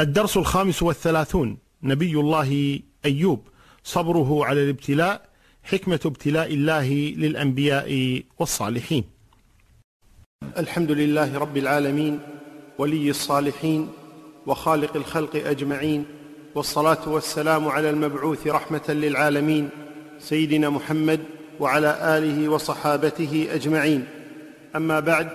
الدرس الخامس والثلاثون. نبي الله أيوب. صبره على الابتلاء حكمة ابتلاء الله للأنبياء والصالحين. الحمد لله رب العالمين ولي الصالحين وخالق الخلق أجمعين والصلاة والسلام على المبعوث رحمة للعالمين سيدنا محمد وعلى آله وصحابته أجمعين. أما بعد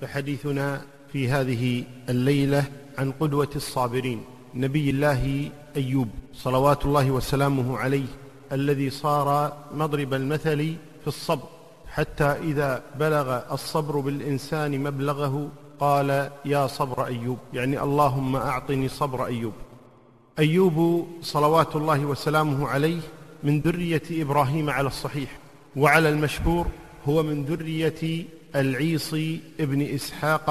فحديثنا في هذه الليلة عن قدوة الصابرين نبي الله أيوب صلوات الله وسلامه عليه الذي صار مضرب المثل في الصبر حتى إذا بلغ الصبر بالإنسان مبلغه قال يا صبر أيوب. يعني اللهم أعطني صبر أيوب. أيوب صلوات الله وسلامه عليه من ذرية إبراهيم على الصحيح وعلى المشهور هو من ذرية العيصي ابن إسحاق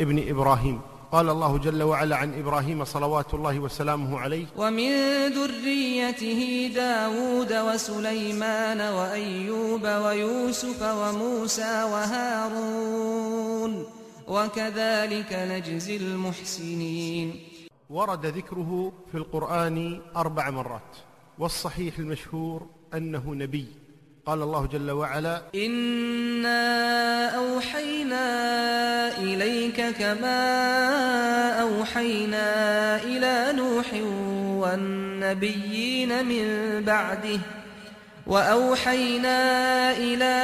ابن إبراهيم. قال الله جل وعلا عن إبراهيم صلوات الله وسلامه عليه ومن ذريته داود وسليمان وأيوب ويوسف وموسى وهارون وكذلك نجزي المحسنين. ورد ذكره في القرآن أربع مرات والصحيح المشهور أنه نبي. قال الله جل وعلا إنا أوحينا إليك كما أوحينا إلى نوح والنبيين من بعده وأوحينا إلى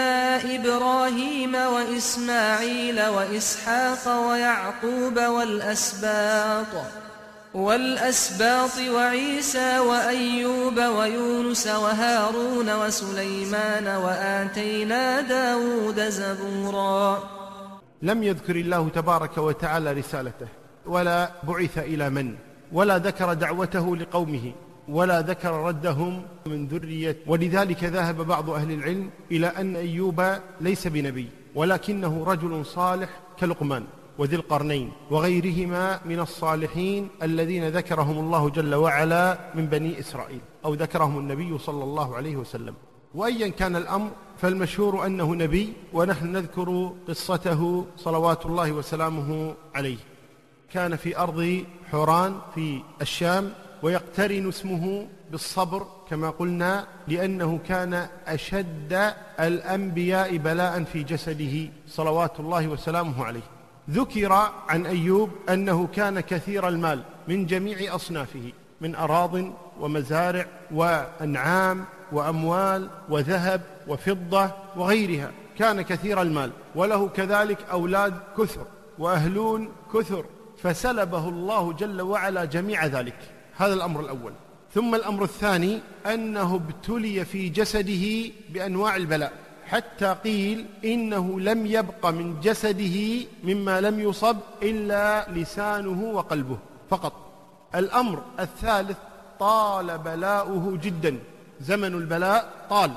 إبراهيم وإسماعيل وإسحاق ويعقوب والأسباط والأسباط وعيسى وأيوب ويونس وهارون وسليمان وآتينا داود زبورا. لم يذكر الله تبارك وتعالى رسالته ولا بعث إلى من ولا ذكر دعوته لقومه ولا ذكر ردهم من ذرية ولذلك ذهب بعض أهل العلم إلى أن أيوب ليس بنبي ولكنه رجل صالح كلقمان. وذي القرنين وغيرهما من الصالحين الذين ذكرهم الله جل وعلا من بني إسرائيل أو ذكرهم النبي صلى الله عليه وسلم. وأيا كان الأمر فالمشهور أنه نبي ونحن نذكر قصته صلوات الله وسلامه عليه. كان في أرض حوران في الشام ويقترن اسمه بالصبر كما قلنا لأنه كان أشد الأنبياء بلاء في جسده صلوات الله وسلامه عليه. ذكر عن أيوب أنه كان كثير المال من جميع أصنافه من أراض ومزارع وأنعام وأموال وذهب وفضة وغيرها. كان كثير المال وله كذلك أولاد كثر وأهلون كثر فسلبه الله جل وعلا جميع ذلك. هذا الأمر الأول. ثم الأمر الثاني أنه ابتلي في جسده بأنواع البلاء. حتى قيل إنه لم يبق من جسده مما لم يصب إلا لسانه وقلبه فقط. الأمر الثالث طال بلاؤه جدا. زمن البلاء طال.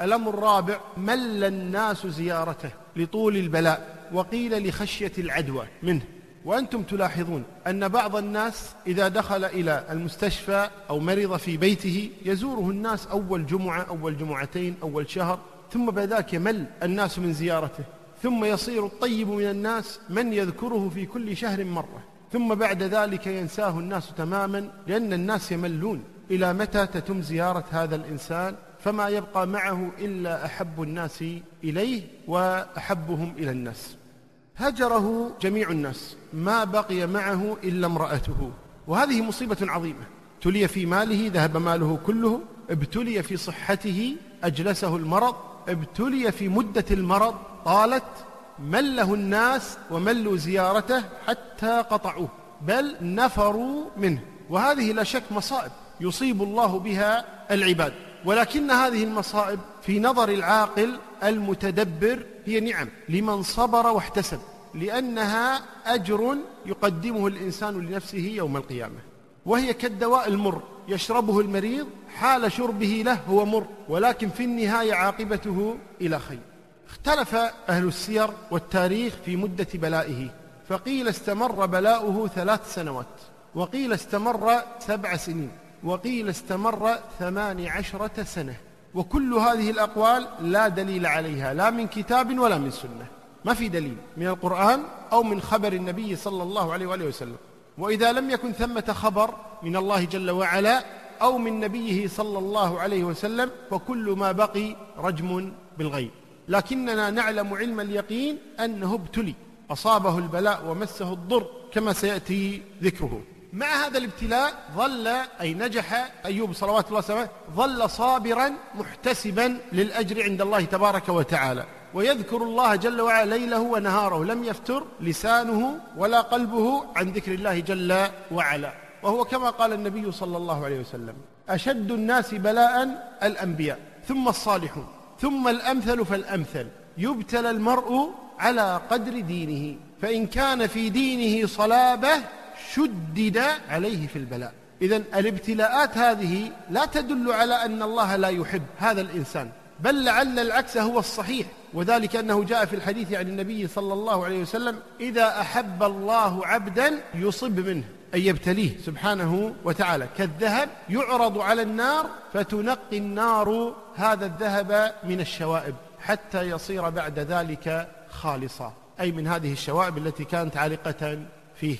الأمر الرابع مل الناس زيارته لطول البلاء وقيل لخشية العدوى منه. وأنتم تلاحظون أن بعض الناس إذا دخل إلى المستشفى أو مرض في بيته يزوره الناس أول جمعة أول جمعتين أول شهر. ثم بعد ذلك يمل الناس من زيارته. ثم يصير الطيب من الناس من يذكره في كل شهر مرة. ثم بعد ذلك ينساه الناس تماما لأن الناس يملون. إلى متى تتم زيارة هذا الإنسان؟ فما يبقى معه إلا أحب الناس إليه وأحبهم إلى الناس. هجره جميع الناس. ما بقي معه إلا امرأته. وهذه مصيبة عظيمة. ابتلي في ماله ذهب ماله كله ابتلي في صحته أجلسه المرض ابتلي في مدة المرض طالت مله الناس وملوا زيارته حتى قطعوه بل نفروا منه. وهذه لا شك مصائب يصيب الله بها العباد. ولكن هذه المصائب في نظر العاقل المتدبر هي نعم لمن صبر واحتسب لأنها أجر يقدمه الإنسان لنفسه يوم القيامة. وهي كالدواء المر يشربه المريض حال شربه له هو مر ولكن في النهاية عاقبته إلى خير. اختلف أهل السير والتاريخ في مدة بلائه فقيل استمر بلاؤه ثلاث سنوات وقيل استمر سبع سنين وقيل استمر ثمان عشرة سنة وكل هذه الأقوال لا دليل عليها لا من كتاب ولا من سنة. ما في دليل من القرآن أو من خبر النبي صلى الله عليه وآله وسلم. وإذا لم يكن ثمة خبر من الله جل وعلا أو من نبيه صلى الله عليه وسلم فكل ما بقي رجم بالغيب. لكننا نعلم علم اليقين أنه ابتلي أصابه البلاء ومسه الضر كما سيأتي ذكره. مع هذا الابتلاء ظل أي نجح أيوب صلوات الله وسلامه ظل صابرا محتسبا للأجر عند الله تبارك وتعالى. ويذكر الله جل وعلا ليله ونهاره. لم يفتر لسانه ولا قلبه عن ذكر الله جل وعلا. وهو كما قال النبي صلى الله عليه وسلم أشد الناس بلاء الأنبياء ثم الصالحون ثم الأمثل فالأمثل. يبتلى المرء على قدر دينه فإن كان في دينه صلابة شدد عليه في البلاء. إذا الابتلاءات هذه لا تدل على أن الله لا يحب هذا الإنسان. بل لعل العكس هو الصحيح وذلك أنه جاء في الحديث عن النبي صلى الله عليه وسلم إذا أحب الله عبدا يصب منه أي يبتليه سبحانه وتعالى. كالذهب يعرض على النار فتنقي النار هذا الذهب من الشوائب حتى يصير بعد ذلك خالصا أي من هذه الشوائب التي كانت عالقة فيه.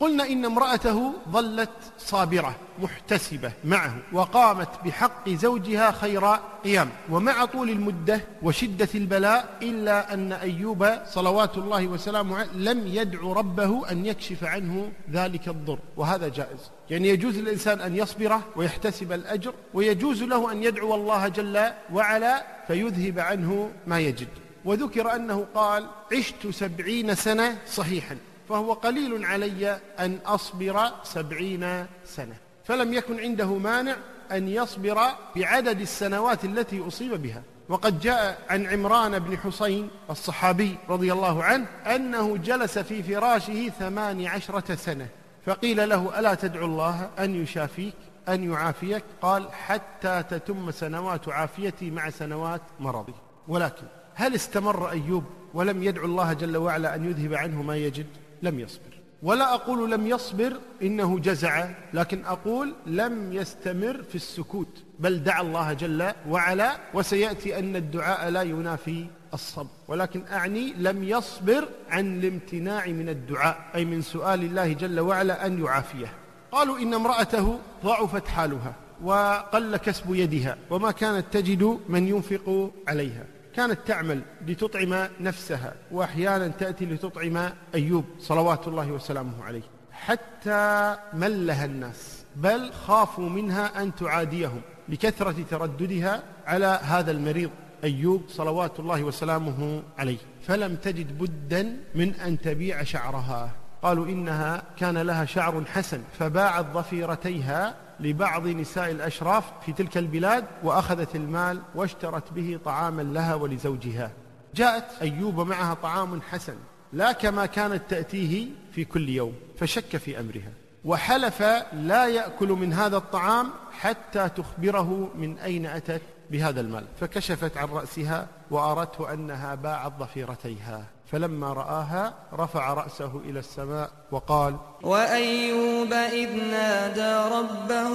قلنا إن امرأته ظلت صابرة محتسبة معه وقامت بحق زوجها خير قيام. ومع طول المدة وشدة البلاء إلا أن أيوب صلوات الله وسلامه لم يدعو ربه أن يكشف عنه ذلك الضر. وهذا جائز. يعني يجوز للإنسان أن يصبر ويحتسب الأجر ويجوز له أن يدعو الله جل وعلا فيذهب عنه ما يجد. وذكر أنه قال عشت سبعين سنة صحيحا. فهو قليل علي أن أصبر سبعين سنة. فلم يكن عنده مانع أن يصبر بعدد السنوات التي أصيب بها. وقد جاء عن عمران بن حسين الصحابي رضي الله عنه أنه جلس في فراشه ثمان عشرة سنة. فقيل له ألا تدعو الله أن يشافيك أن يعافيك؟ قال حتى تتم سنوات عافيتي مع سنوات مرضي. ولكن هل استمر أيوب ولم يدعو الله جل وعلا أن يذهب عنه ما يجد؟ لم يصبر. ولا أقول لم يصبر إنه جزع لكن أقول لم يستمر في السكوت بل دعا الله جل وعلا وسيأتي أن الدعاء لا ينافي الصبر. ولكن أعني لم يصبر عن الامتناع من الدعاء أي من سؤال الله جل وعلا أن يعافيه. قالوا إن امرأته ضعفت حالها وقل كسب يدها وما كانت تجد من ينفق عليها. كانت تعمل لتطعم نفسها وأحيانا تأتي لتطعم أيوب صلوات الله وسلامه عليه. حتى ملها الناس بل خافوا منها أن تعاديهم لكثرة ترددها على هذا المريض أيوب صلوات الله وسلامه عليه. فلم تجد بدا من أن تبيع شعرها. قالوا إنها كان لها شعر حسن فباعت ضفيرتيها لبعض نساء الأشراف في تلك البلاد وأخذت المال واشترت به طعاما لها ولزوجها. جاءت أيوب معها طعام حسن لا كما كانت تأتيه في كل يوم فشك في أمرها. وحلف لا يأكل من هذا الطعام حتى تخبره من أين أتت بهذا المال. فكشفت عن رأسها وأرته أنها باعت ضفيرتيها فلما رآها رفع رأسه إلى السماء وقال وأيوب إذ نادى ربه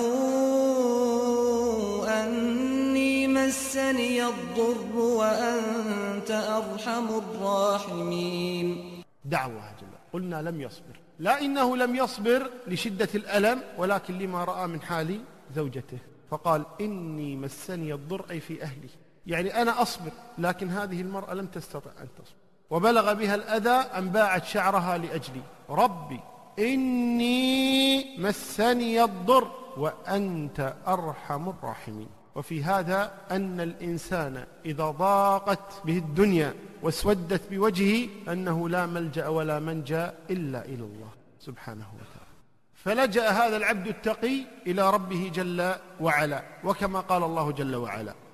أني مسني الضر وأنت أرحم الراحمين. دعا الله جل قلنا لم يصبر. لا إنه لم يصبر لشدة الألم ولكن لما رأى من حال زوجته فقال إني مسني الضر أي في أهلي. يعني أنا أصبر لكن هذه المرأة لم تستطع أن تصبر. وبلغ بها الأذى أن باعت شعرها لأجلي. ربي إني مسني الضر وأنت أرحم الراحمين. وفي هذا أن الإنسان إذا ضاقت به الدنيا واسودت بوجهه أنه لا ملجأ ولا منجأ إلا إلى الله سبحانه وتعالى. فلجأ هذا العبد التقي إلى ربه جل وعلا. وكما قال الله جل وعلا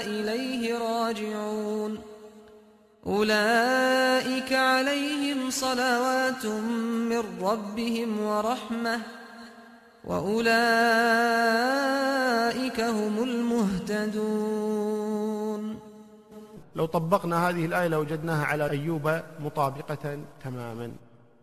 إليه راجعون. أولئك عليهم صلوات من ربهم ورحمة وأولئك هم المهتدون. لو طبقنا هذه الآية لوجدناها على أيوب مطابقة تماما.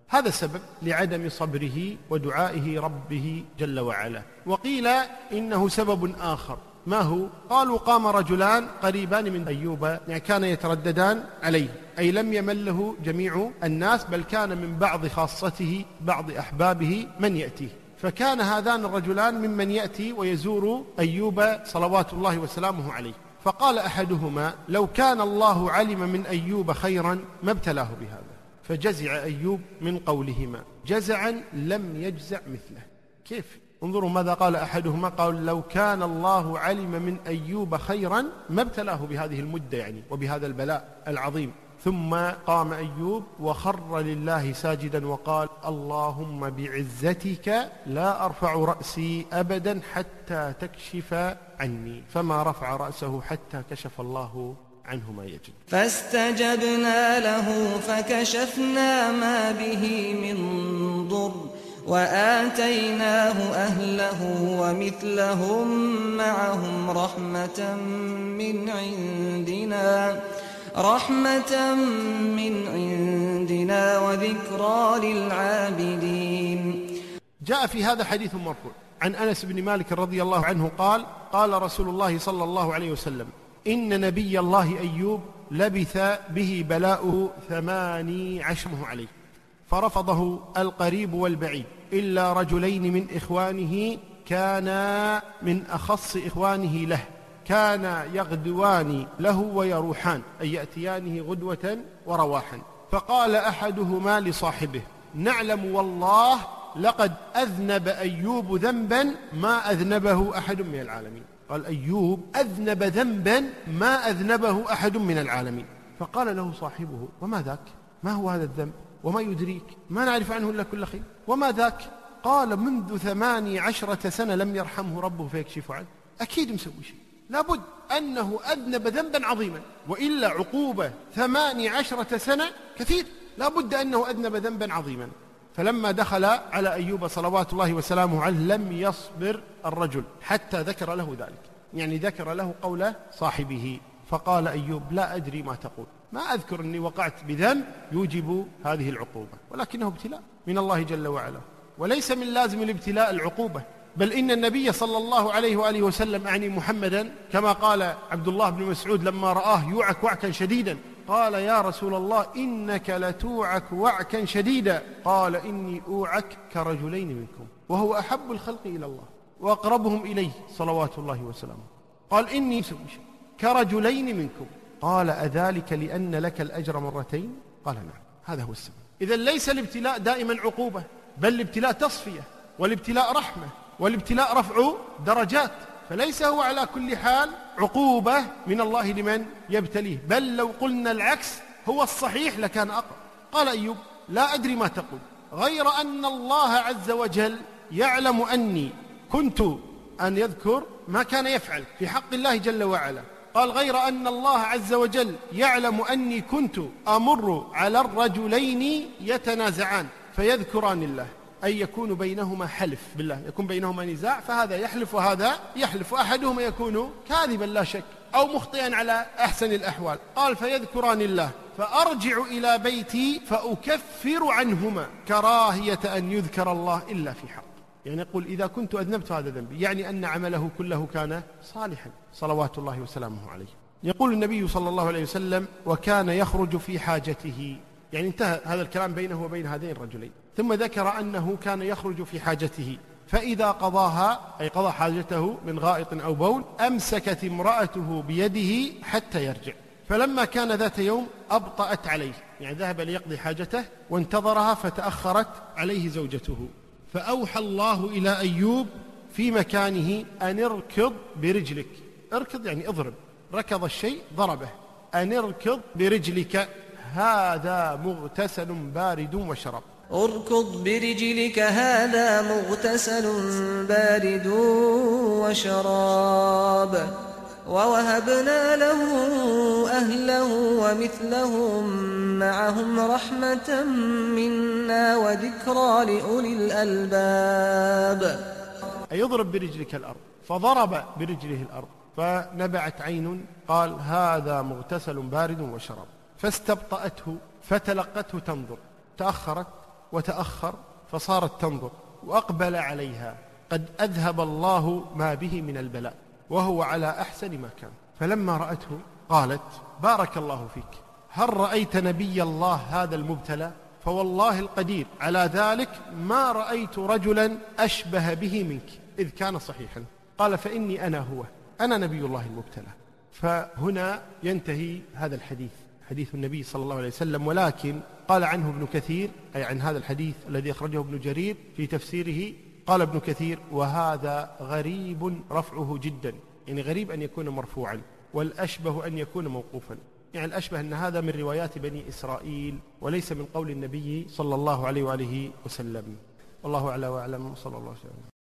هذا السبب لعدم صبره ودعائه ربه جل وعلا. وقيل إنه سبب آخر. ما هو؟ قالوا قام رجلان قريبان من أيوب يعني كان يترددان عليه أي لم يمله جميع الناس بل كان من بعض خاصته بعض أحبابه من يأتيه فكان هذان الرجلان ممن يأتي ويزور أيوب صلوات الله وسلامه عليه. فقال أحدهما لو كان الله علم من أيوب خيرا ما ابتلاه بهذا. فجزع أيوب من قولهما. جزعا لم يجزع مثله. كيف؟ انظروا ماذا قال أحدهما قال لو كان الله علم من أيوب خيرا ما ابتلاه بهذه المدة يعني وبهذا البلاء العظيم. ثم قام أيوب وخر لله ساجدا وقال اللهم بعزتك لا أرفع رأسي أبدا حتى تكشف عني. فما رفع رأسه حتى كشف الله عنه ما يجد. فاستجبنا له فكشفنا ما به من ضر. وآتيناه أهله ومثلهم معهم رحمة من عندنا رحمة من عندنا وذكرى للعابدين. جاء في هذا حديث مرفوع. عن أنس بن مالك رضي الله عنه قال قال رسول الله صلى الله عليه وسلم إن نبي الله أيوب لبث به بلاؤه ثماني عشره عليه فرفضه القريب والبعيد. إلا رجلين من إخوانه كانا من أخص إخوانه له. كانا يغدوان له ويروحان أي يأتيانه غدوة ورواحا. فقال أحدهما لصاحبه نعلم والله لقد أذنب أيوب ذنبا ما أذنبه أحد من العالمين. قال أيوب أذنب ذنبا ما أذنبه أحد من العالمين. فقال له صاحبه وما ذاك؟ ما هو هذا الذنب؟ وما يدريك ما نعرف عنه إلا كل خير. وما ذاك؟ قال منذ ثماني عشرة سنة لم يرحمه ربه فيكشف عنه. أكيد مسوي شيء. لابد أنه أذنب ذنبا عظيما. وإلا عقوبة ثماني عشرة سنة كثير. لابد أنه أذنب ذنبا عظيما. فلما دخل على أيوب صلوات الله وسلامه عليه لم يصبر الرجل حتى ذكر له ذلك. يعني ذكر له قول صاحبه. فقال أيوب لا أدري ما تقول. ما أذكر أني وقعت بذنب يوجب هذه العقوبة ولكنه ابتلاء من الله جل وعلا. وليس من لازم الابتلاء العقوبة بل إن النبي صلى الله عليه وآله وسلم أعني محمدا كما قال عبد الله بن مسعود لما رآه يوعك وعكا شديدا قال يا رسول الله إنك لتوعك وعكا شديدا قال إني أوعك كرجلين منكم وهو أحب الخلق إلى الله وأقربهم إليه صلوات الله وسلامه. قال إني كرجلين منكم. قال أذلك لأن لك الأجر مرتين؟ قال نعم هذا هو السبب. إذا ليس الابتلاء دائما عقوبة بل الابتلاء تصفية والابتلاء رحمة والابتلاء رفع درجات. فليس هو على كل حال عقوبة من الله لمن يبتليه بل لو قلنا العكس هو الصحيح لكان أقرب. قال أيوب لا أدري ما تقول. غير أن الله عز وجل يعلم أني كنت أن يذكر ما كان يفعل في حق الله جل وعلا. قال غير أن الله عز وجل يعلم أني كنت أمر على الرجلين يتنازعان فيذكران الله. أي يكون بينهما حلف بالله. يكون بينهما نزاع فهذا يحلف وهذا يحلف وأحدهما يكون كاذبا لا شك أو مخطئا على أحسن الأحوال. قال فيذكران الله. فأرجع إلى بيتي فأكفر عنهما. كراهية أن يذكر الله إلا في حق. يعني يقول إذا كنت أذنبت هذا ذنبي يعني أن عمله كله كان صالحا صلوات الله وسلامه عليه. يقول النبي صلى الله عليه وسلم وكان يخرج في حاجته. يعني انتهى هذا الكلام بينه وبين هذين الرجلين. ثم ذكر أنه كان يخرج في حاجته. فإذا قضاها أي قضى حاجته من غائط أو بول أمسكت امرأته بيده حتى يرجع. فلما كان ذات يوم أبطأت عليه. يعني ذهب ليقضي حاجته وانتظرها فتأخرت عليه زوجته. فأوحى الله إلى أيوب في مكانه أن اركض برجلك. اركض يعني اضرب. ركض الشيء ضربه. أن اركض برجلك. هذا مغتسل بارد وشراب اركض برجلك. هذا مغتسل بارد وشراب. ووهبنا له أهله ومثلهم معهم رحمة منا وذكرى لأولي الألباب. أي اضرب برجلك الأرض. فضرب برجله الأرض. فنبعت عين. قال هذا مغتسل بارد وشراب فاستبطأته فتلقته تنظر. تأخرت وتأخر فصارت تنظر. وأقبل عليها. قد أذهب الله ما به من البلاء. وهو على أحسن ما كان. فلما رأته قالت بارك الله فيك. هل رأيت نبي الله هذا المبتلى؟ فوالله القدير. على ذلك ما رأيت رجلا أشبه به منك. إذ كان صحيحا. قال فإني أنا هو. أنا نبي الله المبتلى. فهنا ينتهي هذا الحديث حديث النبي صلى الله عليه وسلم. ولكن قال عنه ابن كثير أي عن هذا الحديث الذي أخرجه ابن جرير في تفسيره قال ابن كثير وهذا غريب رفعه جدا يعني غريب أن يكون مرفوعا والأشبه أن يكون موقوفا. يعني الأشبه أن هذا من روايات بني إسرائيل وليس من قول النبي صلى الله عليه وآله وسلم. والله أعلى وأعلم صلى الله عليه وسلم.